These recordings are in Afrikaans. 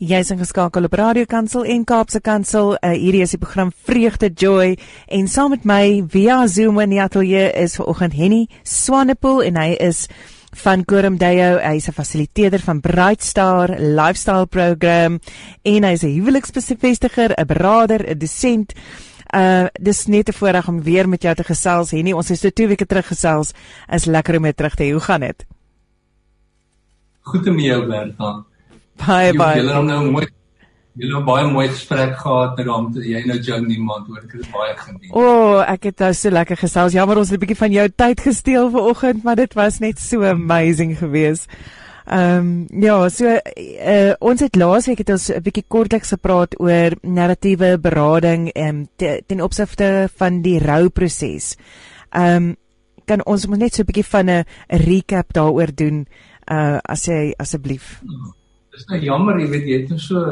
Jy's ingeskakel op Radio Kansel en Kaapse Kansel. Uh, hierdie is die program Vreugde Joy en saam met my via Zoom in die ateljee is vanoggend Henny Swanepoel en hy is van Quorum Deo. Hy's 'n fasiliteerder van Bright Star Lifestyle Program en hy's 'n huweliksbevestiger, 'n beraader, 'n dosent. Uh dis net 'n voorreg om weer met jou te gesels. Henny, ons het so 2 weke terug gesels. Is lekker om jou terug te hê. Hoe gaan dit? Goed om jou werk aan. Baie baie. Julle het nou mooi Julle het baie mooi gesprek gehad met hom. Jy nou jou niemand hoor. Ek het baie geniet. O, oh, ek het nou so lekker gesels. Jammer ons het 'n bietjie van jou tyd gesteel vanoggend, maar dit was net so amazing geweest. Ehm um, ja, so uh, ons het laasweek het ons 'n bietjie kortliks gepraat oor narratiewe berading en um, te, ten opsigte van die rouproses. Ehm um, kan ons net so 'n bietjie van 'n recap daaroor doen uh as jy asseblief. Ja is nou jammer, jy weet jy het nou so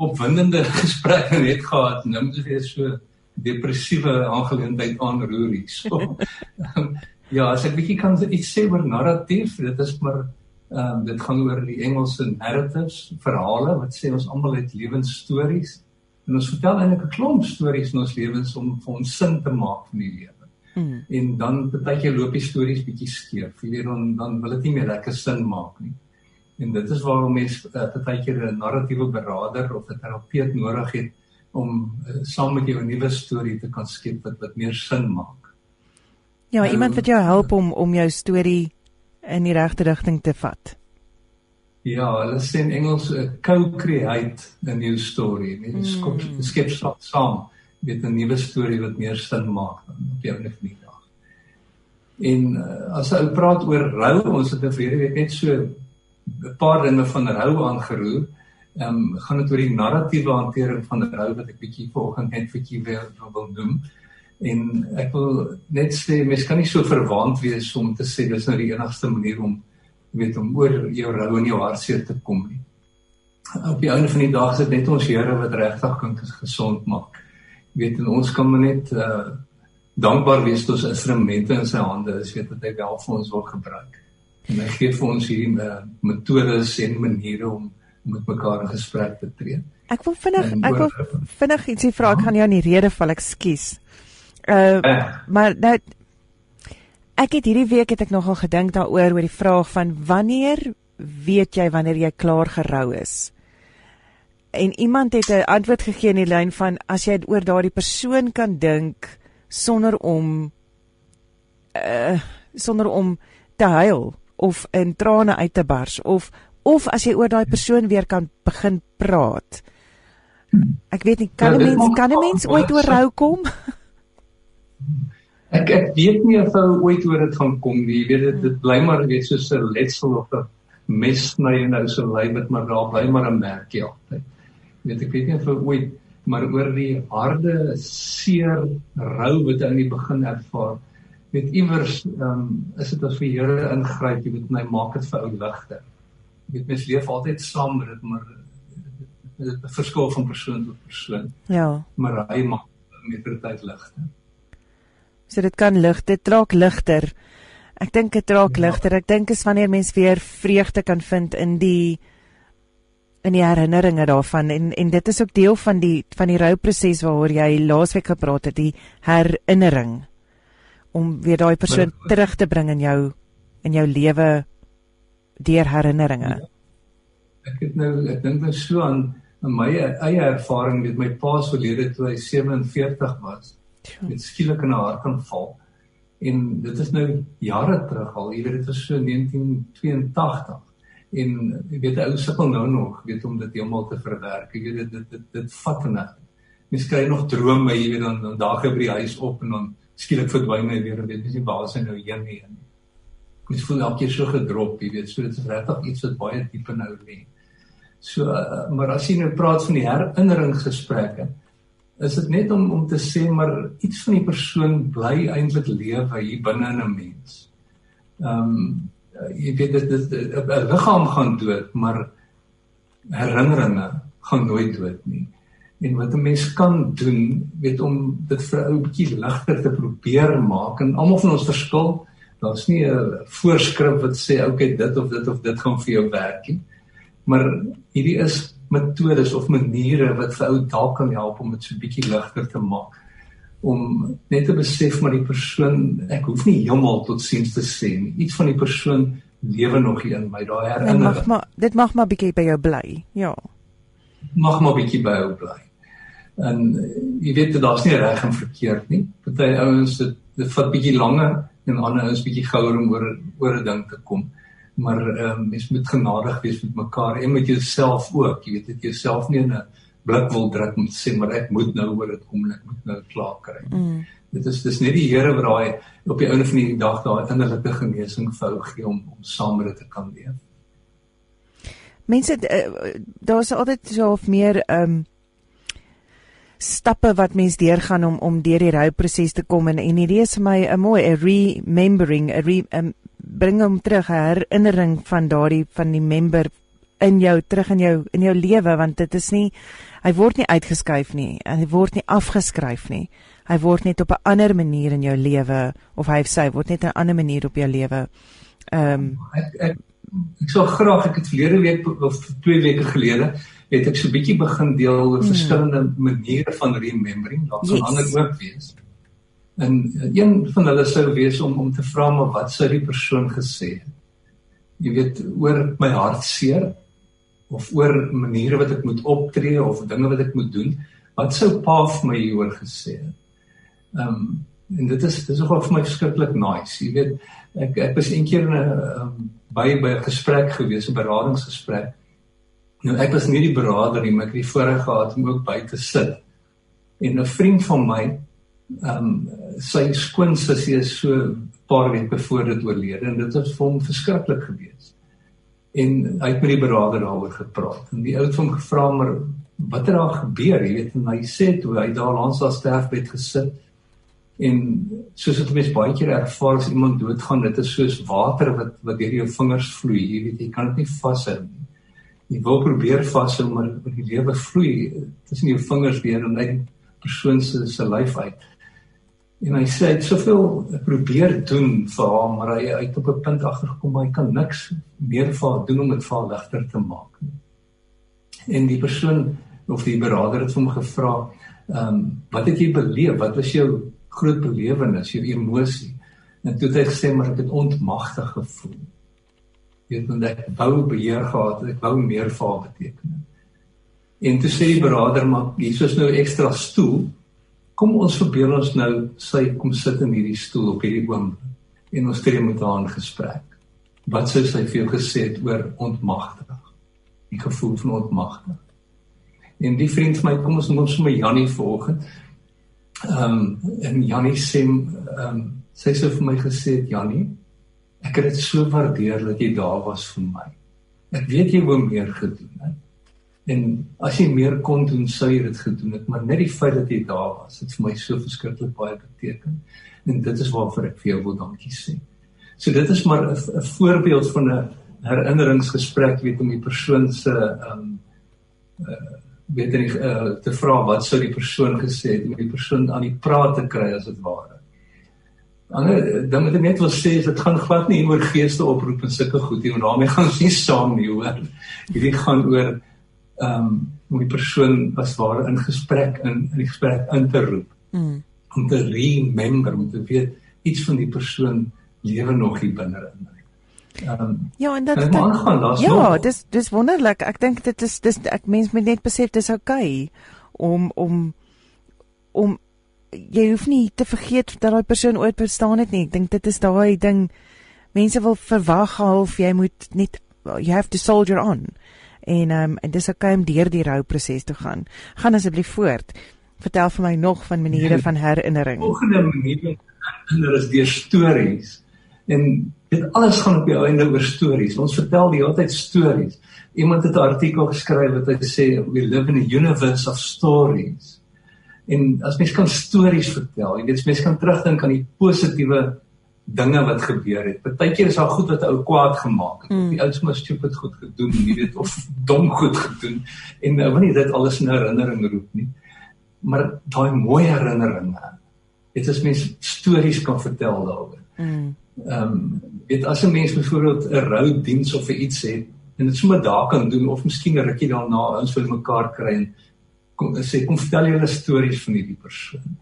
opwindende gesprekke net gehad en nou moet jy so depressiewe aangeleentheid aanroer hier. So, um, ja, as ek bietjie kan iets sê oor narratief, dit is maar ehm um, dit gaan oor die Engelse narratives, verhale wat sê ons almal het lewensstories en ons vertel eintlik 'n klomp stories in ons lewens om vir ons sin te maak van die lewe. Hmm. En dan baie keer loop die stories bietjie skeef. Jy weet dan dan wil dit nie meer lekker sin maak nie. En dit is waarom mens uh, partykeer 'n narratiewe beraader of 'n terapeut nodig het om uh, saam met jou 'n nuwe storie te kan skep wat wat meer sin maak. Ja, nou, iemand wat jou help om om jou storie in die regte rigting te vat. Ja, hulle sê in Engels 'n uh, co-create 'n new story, net mm. skep skep saam met 'n nuwe storie wat meer sin maak dan op jou net nie. En uh, as jy praat oor rou, ons het 'n vrede week net so 'n paar dinge van rou aangeroer. Ehm um, gaan dit oor die narratiewe hantering van rou wat ek bietjie vanoggend net vir julle wil, wil noem. En ek wil net sê mens kan nie so verwaand wees om te sê dis nou die enigste manier om weet om oor jou rou en jou hartseer te kom nie. Op die einde van die dag is dit net ons Here wat regtig kan gesond maak. Jy weet en ons kan maar net uh dankbaar wees dat ons instrumente in sy hande is, weet dat hy wel vir ons wil gebruik. En hy gee vir ons hier uh, metodes en maniere om met mekaar in gesprek te tree. Ek wil vinnig ek wil vinnig ietsie vra, ek gaan jou in die rede val, ekskuus. Uh, uh maar nou ek het hierdie week het ek nogal gedink daaroor oor die vraag van wanneer weet jy wanneer jy klaar gerou is? En iemand het 'n antwoord gegee in die lyn van as jy oor daardie persoon kan dink sonder om uh sonder om te huil of in trane uit te bars of of as jy oor daai persoon weer kan begin praat. Ek weet nie kan 'n ja, mens kan 'n mens ooit oor rou kom? ek ek weet nie of ou ooit oor dit gaan kom nie. Jy weet dit dit bly maar weet soos 'n letsel of 'n mes sny en nou so lei met maar daar bly maar 'n merkie altyd. Jy weet ek weet nie of ou ooit maar oor die harde seer rou wat hy in die begin ervaar met iewers ehm um, is dit as vir Here ingryp, jy moet my maak dit vir ou ligter. Jy weet mens leef altyd saam met dit, maar dit verskil van persoon tot persoon. Ja. Maar hy maak met tyd ligter. So dit kan lig, dit raak ligter. Ek dink dit raak ja. ligter. Ek dink is wanneer mens weer vreugde kan vind in die in die herinneringe daarvan en en dit is ook deel van die van die rouproses waaroor jy laasweek gepraat het, die herinnering om weer daai persoon maar, terug te bring in jou in jou lewe deur herinneringe. Ja. Ek het nou ek dink nou so aan my eie ervaring met my pa se verlede toe hy 47 was. Met skielik in 'n hartaanval. En dit is nou jare terug al, jy weet dit was so 1982. En jy weet ou sukkel nou nog, weet om dit heeltemal te verwerk. Jy weet dit dit dit, dit vat net. Mens kry nog drome, jy weet dan dan daag hy by die huis op en dan skielik verdwyn hy weer en weet nie waar hy nou heen nie. Mens voel elke keer so gedrop, jy weet, so dit is regtig iets wat baie diep in nou lê. So uh, maar as jy nou praat van die herinneringsgesprekke, is dit net om om te sê maar iets van die persoon bly eintlik lewe hier binne in 'n mens. Ehm um, jy weet dit dit 'n liggaam gaan dood, maar herinneringe gaan nooit dood nie en wat 'n mens kan doen weet om dit vir 'n ou bietjie ligter te probeer maak en almal van ons verskil daar's nie 'n voorskrif wat sê okay dit of dit of dit gaan vir jou werk nie. Maar hierdie is metodes of maniere wat vir ou dalk kan help om dit so bietjie ligter te maak. Om net te besef maar die persoon ek hoef nie heeltemal tot siens te sê nie. Iets van die persoon lewe nog hier in my daai herinnering mag maar dit mag maar bietjie by jou bly ja. Mag maar bietjie by jou bly en jy weet daar's nie reg en verkeerd nie. Party ouens dit dit vat bietjie langer en ander ouens bietjie gouer om oor oor 'n ding te kom. Maar ehm um, mens moet genadig wees met mekaar en met jouself ook. Jy weet dit jouself nie in 'n blik wil druk om te sê maar ek moet nou oor dit kom en ek moet nou klaar kry. Mm. dit is dis net die Here wat daai op die einde van die dag daai innerlike genesing vir jou gee om om saam met dit te kan leef. Mense uh, daar's altyd so of meer ehm um, stappe wat mens deurgaan om om deur die rouproses te kom. En en hierdie is vir my 'n mooi 'n remembering 'n re, um, bring hom terug 'n herinnering van daardie van die member in jou terug in jou in jou lewe want dit is nie hy word nie uitgeskuif nie en hy word nie afgeskryf nie. Hy word net op 'n ander manier in jou lewe of hy sê word net 'n ander manier op jou lewe. Ehm um, ek ek ek sou graag ek het verlede week of twee weke gelede het ek so 'n bietjie begin deel oor hmm. verskillende maniere van remembering, daar sal yes. ander ook wees. En uh, een van hulle sou wees om om te vra maar wat sou die persoon gesê het? Jy weet oor my hartseer of oor maniere wat ek moet optree of dinge wat ek moet doen, wat sou pa vir my hieroor gesê het? Ehm um, en dit is dis nogal vir my verskriklik nice. Jy weet ek ek was eendag in 'n um, by by 'n gesprek gewees, 'n beradingsgesprek Nou ek was nie die beraader nie, maar ek het die voorreg gehad om ook by te sit. En 'n vriend van my, ehm um, sy skoonsussie is so 'n paar weke voor dit oorlede en dit het vir hom verskriklik gewees. En hy het met die beraader daaroor gepraat. En die ou het hom gevra maar wat het daar gebeur, jy weet, en hy sê toe hy daar langs haar sterfbed gesit en soos dit mense baie keer ervaar as iemand doodgaan, dit is soos water wat wat deur jou vingers vloei, jy weet, jy kan dit nie vashou nie jy wil probeer vashou maar met die lewe vloei tussen jou vingers deur en uit persoon se se lyf uit. En hy sê hy het soveel probeer doen vir haar maar hy uit op 'n punt agtergekom hy kan niks meer vir haar doen om dit vir haar ligter te maak. En die persoon of die beraader het hom gevra, ehm um, wat het jy beleef? Wat was jou groot belewenis, jou emosie? En toe het hy gesê maar ek het ontmagtig gevoel weet want ek wou beheer gehad het, ek wou meer haar beteken. En toe sê die beraader maar is nou ekstra stoel. Kom ons verbeel ons nou sy kom sit in hierdie stoel op hierdie oom en ons tree met haar in gesprek. Wat sou sy vir jou gesê het oor ontmagtig? Die gevoel van ontmagtig. En die vriend van my kom ons noem hom sommer Jannie vanoggend. Ehm um, en Jannie sê ehm um, sy sê vir my gesê het Jannie Ek het dit so waardeer dat jy daar was vir my. Ek weet jy wou meer gedoen het. En as jy meer kon doen, sou jy dit gedoen het, maar net die feit dat jy daar was, het vir my so verskriklik baie beteken. En dit is waarvoor ek vir jou wil dankie sê. So dit is maar 'n voorbeeld van 'n herinneringsgesprek weet om die persoon se ehm um, uh, weet nie uh, te vra wat sou die persoon gesê het om die persoon aan die praat te kry as dit ware ander dan moet ek net wil sê dit gaan glad nie oor geeste oproep en sulke goed nie, want daarmee gaan ons nie saam nie hoor. Hierdie gaan oor ehm um, om die persoon as ware in gesprek in in die gesprek in te roep. Mm. Om te remember om te weet iets van die persoon lewe nog hier binne in my. Um, Ja, en dit gaan Ja, nog. dis dis wonderlik. Ek dink dit is dis ek mens moet net besef dis oukei okay om om om jy hoef nie te vergeet dat daai persoon ooit bestaan het nie. Ek dink dit is daai ding mense wil verwag half jy moet net you have to soldier on. En ehm um, en dis okay om deur die rouproses te gaan. Gaan asseblief voort. Vertel vir my nog van maniere ja, van herinnering. Volgende manier herinner is deur stories. En dit alles gaan op die einde oor stories. Ons vertel die hele tyd stories. Iemand het 'n artikel geskryf wat hy sê we live in a universe of stories. En as mens kan stories vertel, jy weet mens kan terugdink aan die positiewe dinge wat gebeur het. Partykeer is daar goed wat ou kwaad gemaak het. Mm. Die ouens moes stupid goed gedoen, jy weet of dom goed gedoen en nou wanneer dit alles in herinnering roep nie. Maar daai mooi herinneringe, dit is mens stories kan vertel daaroor. Mm. Ehm um, weet as 'n mens byvoorbeeld 'n rou diens of iets het, en dit sommer daar kan doen of miskien 'n rukkie daarna ons wil mekaar kry en kom sê kom vertel julle stories van hierdie persoon.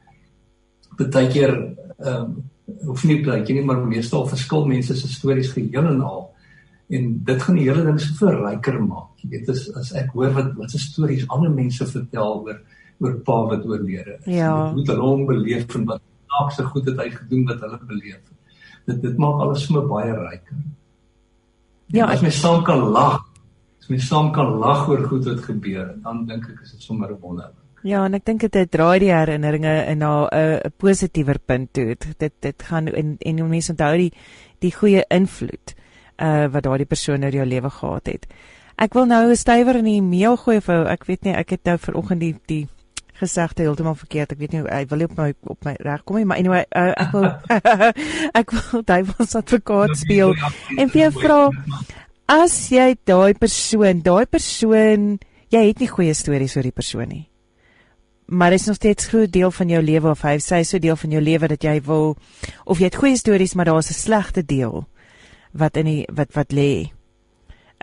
Partykeer ehm um, hoef nie jy nie maar meestal verskil mense se stories geheel en al en dit gaan die hele ding soveel ryker maak. Jy weet as as ek hoor wat wat se stories ander mense vertel oor oor pa wat oorlede is. Ja. Hoe hulle hom beleef en wat snaakse goed het hy gedoen wat hulle beleef. Dit dit maak alles so baie ryker. Ja, as mens saam kan lag, as mens saam kan lag oor goed wat gebeur, dan dink ek is dit sommer 'n wonder. Ja, en ek dink dit draai die herinneringe in na 'n uh, positiewer punt toe. Dit dit gaan en en mense onthou die die goeie invloed uh wat daardie persoon in jou lewe gehad het. Ek wil nou 'n stywer in die meel gooi vir ek weet nie, ek het nou vanoggend die die gesegde heeltemal verkeerd. Ek weet nie hy wil op my op my reg kom nie, maar anyway, uh, ek wil ek wil duiwels advokaat speel en vir jou vra as jy daai persoon, daai persoon, jy het nie goeie stories oor die persoon nie. Maar is nog steeds 'n groot deel van jou lewe of hy sê so deel van jou lewe dat jy wil of jy het goeie stories, maar daar's 'n slegte deel wat in die wat wat lê.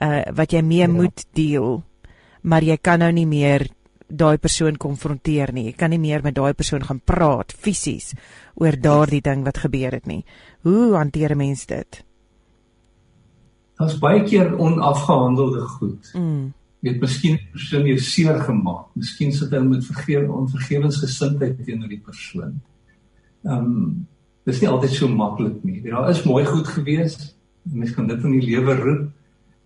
Uh wat jy mee ja. moet deel. Maar jy kan nou nie meer daai persoon konfronteer nie. Jy kan nie meer met daai persoon gaan praat fisies oor daardie ding wat gebeur het nie. Hoe hanteer 'n mens dit? Daar's baie keer onafgehandelde goed. Mm. Jy het miskien 'n persoon jou seer gemaak. Miskien sit hy met vergewe onvergewensgesindheid teenoor die persoon. Ehm um, dis nie altyd so maklik nie. Daar is mooi goed gewees. Mens kan dit in die lewe roep.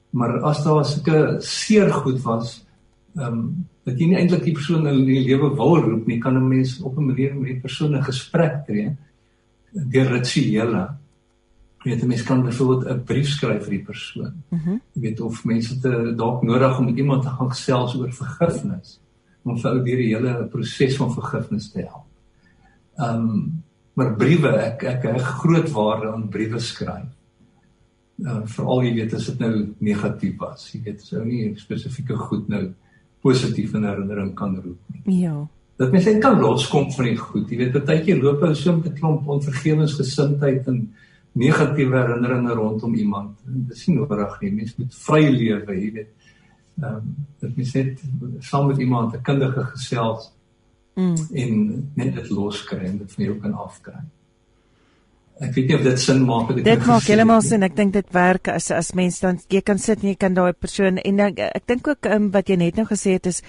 Maar as daar sulke seer goed was, ehm um, dat jy nie eintlik die persoon in die lewe wil roep nie, kan 'n mens op 'n manier met die persoon 'n gesprek tree deur rituele. Jy weet, mens kan byvoorbeeld 'n brief skryf vir die persoon. Mm jy weet of mense te dalk nodig om met iemand te gaan gesels oor vergifnis om vir ou deur die hele proses van vergifnis te help. Ehm um, maar briewe, ek ek heg groot waarde aan briewe skryf. Uh, veral jy weet as dit nou negatief was. Jy weet, sou nie spesifieke goed nou positief in herinnering kan roep. Ja. Dat mens net kan loskom van die goed. Jy weet, partykeer loop ou so 'n klomp onvergewensgesindheid en negatiewe herinneringe rondom iemand. Dis nie nodig nie. Mens moet vry lewe, jy weet. Ehm um, dat mens net saam met iemand 'n kundige gesels mm. en net dit loskry en dit van jou kan afkry. Ek weet nie of dit sin maak dit. Dit maak heeltemal sin. Ek dink dit werk as as mens dan jy kan sit en jy kan daai persoon en ek, ek dink ook um, wat jy net nou gesê het is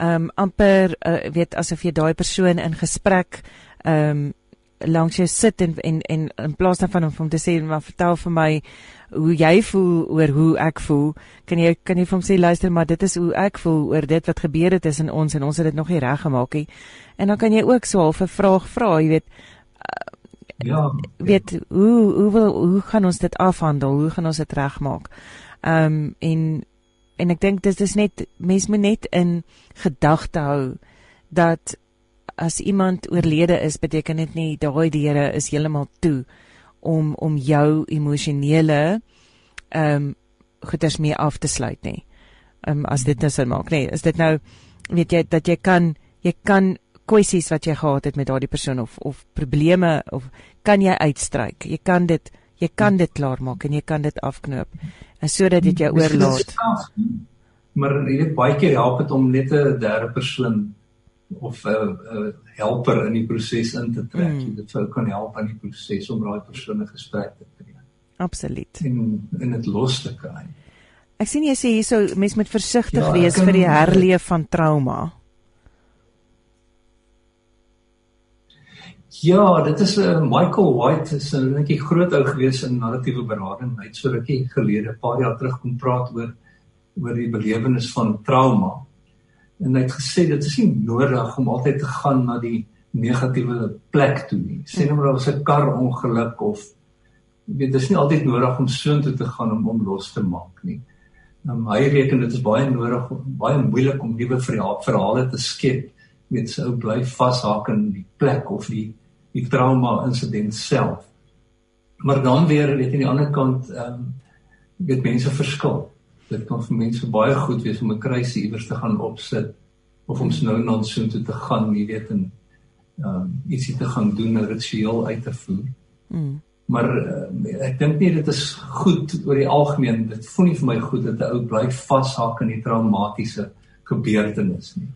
um amper uh, weet asof jy daai persoon in gesprek um langs jou sit en en en in plaas daarvan om hom te sê maar vertel vir my hoe jy voel oor hoe ek voel kan jy kan jy vir hom sê luister maar dit is hoe ek voel oor dit wat gebeur het tussen ons en ons het dit nog nie reg gemaak nie en dan kan jy ook so 'n vraag vra jy weet uh, Ja. weet hoe hoe wil hoe gaan ons dit afhandel? Hoe gaan ons dit regmaak? Ehm um, en en ek dink dit is net mens moet net in gedagte hou dat as iemand oorlede is, beteken dit nie daai deure is heeltemal toe om om jou emosionele ehm um, goeders mee af te sluit nie. Ehm um, as dit nou sin maak, nee, is dit nou weet jy dat jy kan jy kan kwessies wat jy gehad het met daardie persoon of of probleme of kan jy uitstryk. Jy kan dit jy kan dit klaarmaak en jy kan dit afknoop. En sodat dit jou oorlaat. Maar jy weet baie keer help dit om net 'n derde persoon of 'n uh, uh, helper in die proses in te trek. Mm. Dit sou kan help in die proses om daai persoon 'n gesprek te kry. Absoluut. En en dit los te kry. Ek sien jy sê hierso mens moet versigtig ja, wees kan, vir die herleef van trauma. Ja, dit is 'n uh, eh, Michael White is 'n netjie groot ou gewees in narratiewe berading. Hy het so rukkie gelede, 'n paar jaar terug kom praat oor oor die belewenis van trauma. En hy het gesê dit is nie nodig om altyd te gaan na die negatiewe plek toe nie. Sê nou maar was 'n karongeluk of weet dis nie altyd nodig om soontoe te gaan om hom los te maak nie. Um, hy reken dit is baie nodig, baie moeilik om nuwe verhale te skep. Weet sou bly vashak in die plek of die die trauma insident self. Maar dan weer weet aan die ander kant ehm um, weet mense verskil. Dit kan vir mense baie goed wees om 'n kruisie iewers te gaan opsit of om nou na so toe te gaan, jy weet en ehm um, ietsie te gaan doen, 'n ritueel uit te voer. Mm. Maar uh, ek dink nie dit is goed oor die algemeen. Dit voel nie vir my goed dat 'n ou bly vashak in die traumatiese gebeurtenis nie.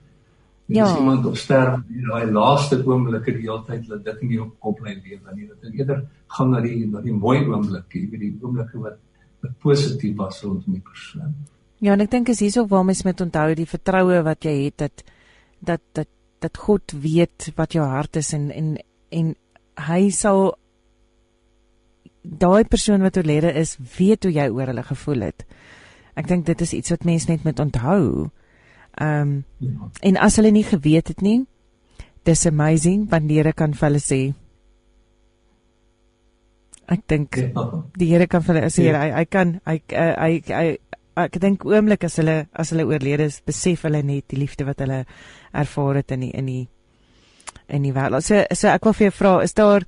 Ja. As iemand op sterf in daai laaste oomblikke die hele tyd dat dit nie op kop bly lewe nie. Dat eerder gaan na die na die mooi oomblikke, weet die oomblikke wat wat positief was rondom die persoon. Ja, en ek dink is hierso waar mens met onthou die vertroue wat jy het dat dat dat dat God weet wat jou hart is en en en hy sal daai persoon wat oorlede is, weet hoe jy oor hulle gevoel het. Ek dink dit is iets wat mense net moet onthou. Ehm um, ja. en as hulle nie geweet het nie, dis amazing wanneer ek kan vir hulle sê ek dink ja. die Here kan vir hulle sê ja. hy hy kan hy hy hy, hy ek dink oomblik as hulle as hulle oorlede is, besef hulle net die liefde wat hulle ervaar het in die in die in die wêreld. So so ek wil vir jou vra, is daar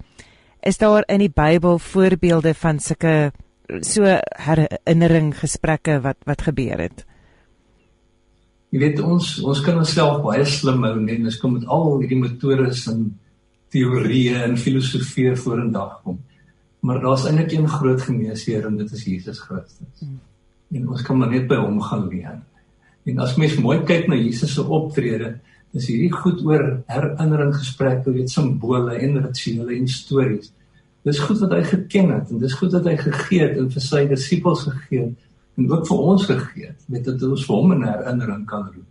is daar in die Bybel voorbeelde van sulke so herinnering gesprekke wat wat gebeur het? Jy weet ons ons kan onsself baie slim hou net ons kom met al hierdie metodes en teorieë en filosofie vorendag kom. Maar daar's eintlik een groot geneesheer en dit is Jesus Christus. Hmm. En ons kan maar net by hom gaan leer. En as mens mooi kyk na Jesus se optrede, is hierdie goed oor herinnering gesprekke, weet simbole en rituele en stories. Dis goed wat hy geken het en dis goed wat hy gegee het en vir sy disippels gegee het en ook vir ons gegee het, weet dat ons vir hom in herinnering kan roep.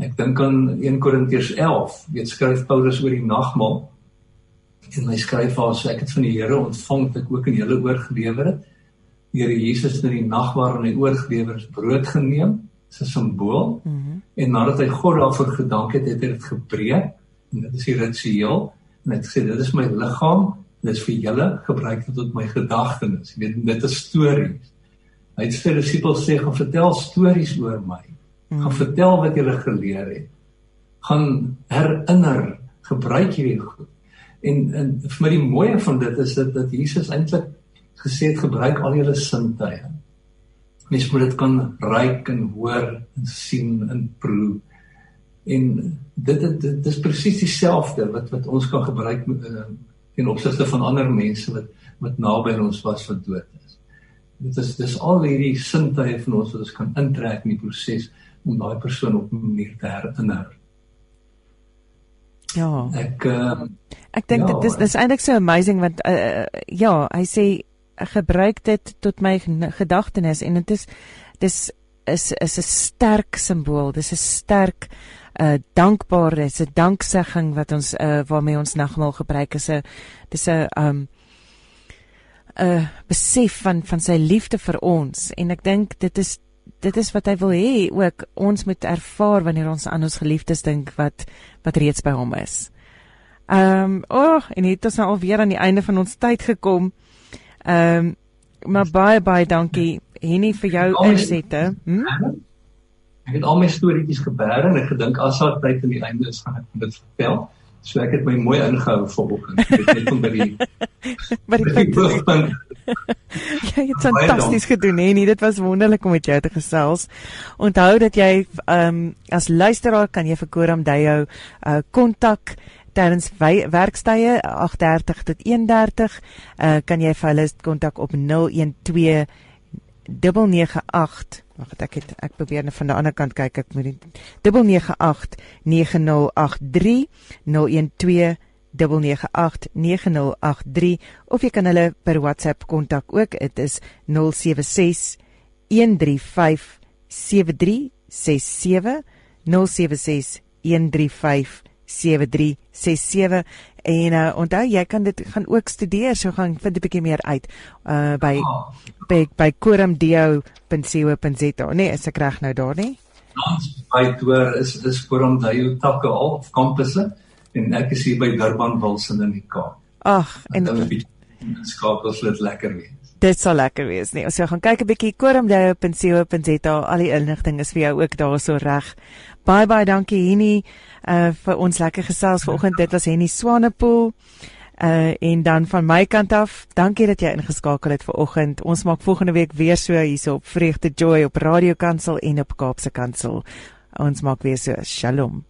Ek dink aan 1 Korintiërs 11, weet skryf Paulus oor die nagmaal. En hy skryf daar so ek het van die Here ontvang wat ek ook aan julle oorgelewer het. Die Here Jesus in die nag waarin hy oorgelewer is, brood geneem, is 'n simbool. Mm -hmm. En nadat hy God daarvoor gedank het, het hy dit gebreek. En dit is die ritueel. En hy het gesê dit is my liggaam, dit is vir julle, gebruik dit tot my gedagtenis. Jy weet dit is stories. Hy het die disippels sê gaan vertel stories oor my. Mm -hmm. Gaan vertel wat julle geleer het. Gaan herinner, gebruik hierdie goed. En en vir my die mooie van dit is dat dat Jesus eintlik gesê het gebruik al julle sintuie mens moet dit kan ruik en hoor en sien en proe. En dit dit, dit is presies dieselfde wat wat ons kan gebruik met uh, in opsigte van ander mense wat wat naby aan ons was wat dood is. Dit is dis al hierdie sintuie van ons wat ons kan intrek in die proses om daai persoon op 'n manier te herinner. Ja. Ek uh, ek dink ja, dit is dis eintlik so amazing want uh, ja, hy sê gebruik dit tot my gedagtenis en dit is dis is is 'n sterk simbool. Dis 'n sterk uh dankbaar, dis 'n danksegging wat ons uh waarmee ons nagmaal gebruik is 'n dis 'n um 'n besef van van sy liefde vir ons en ek dink dit is dit is wat hy wil hê ook ons moet ervaar wanneer ons aan ons geliefdes dink wat wat reeds by hom is. Ehm um, o, oh, en dit is nou alweer aan die einde van ons tyd gekom. Ehm um, maar baie baie dankie Henny vir jou insette. Hm? Ek het al my storieetjies gebeer en ek gedink as daar tyd aan die einde is gaan ek dit vertel. So ek het my mooi ingehou vanoggend. Ek het net om by die by die punt. Ja, jy het fantasties gedoen hè. Nee, dit was wonderlik om met jou te gesels. Onthou dat jy ehm um, as luisteraar kan jy vir Koram Dayo uh kontak tydens werkstye 8:30 tot 1:30 uh, kan jy vir hulle kontak op 012 998 Wag, ek het ek probeer van die ander kant kyk. Ek moet 998 9083 012 998 of jy kan hulle per WhatsApp kontak ook. Dit is 076 135 7367 076 135 7367 en uh, onthou jy kan dit gaan ook studeer so gaan vind 'n bietjie meer uit uh, by, oh. by by korumdio.co.za nee is ek reg nou daar nie Ons by toer is is korumdio takke al of kampusse en ek is hier by Durban Wilson in die Kaap. Ag en skakels dit lekker wees. Dit sal lekker wees nee. Ons gaan kyk 'n bietjie korumdio.co.za al die inligting is vir jou ook daarso reg. Baie baie dankie Henny uh vir ons lekker gesels vanoggend. Dit was Henny Swanepoel. Uh en dan van my kant af, dankie dat jy ingeskakel het vanoggend. Ons maak volgende week weer so hierso op Vreugde Joy op Radio Kansel en op Kaapse Kansel. Ons maak weer so. Shalom.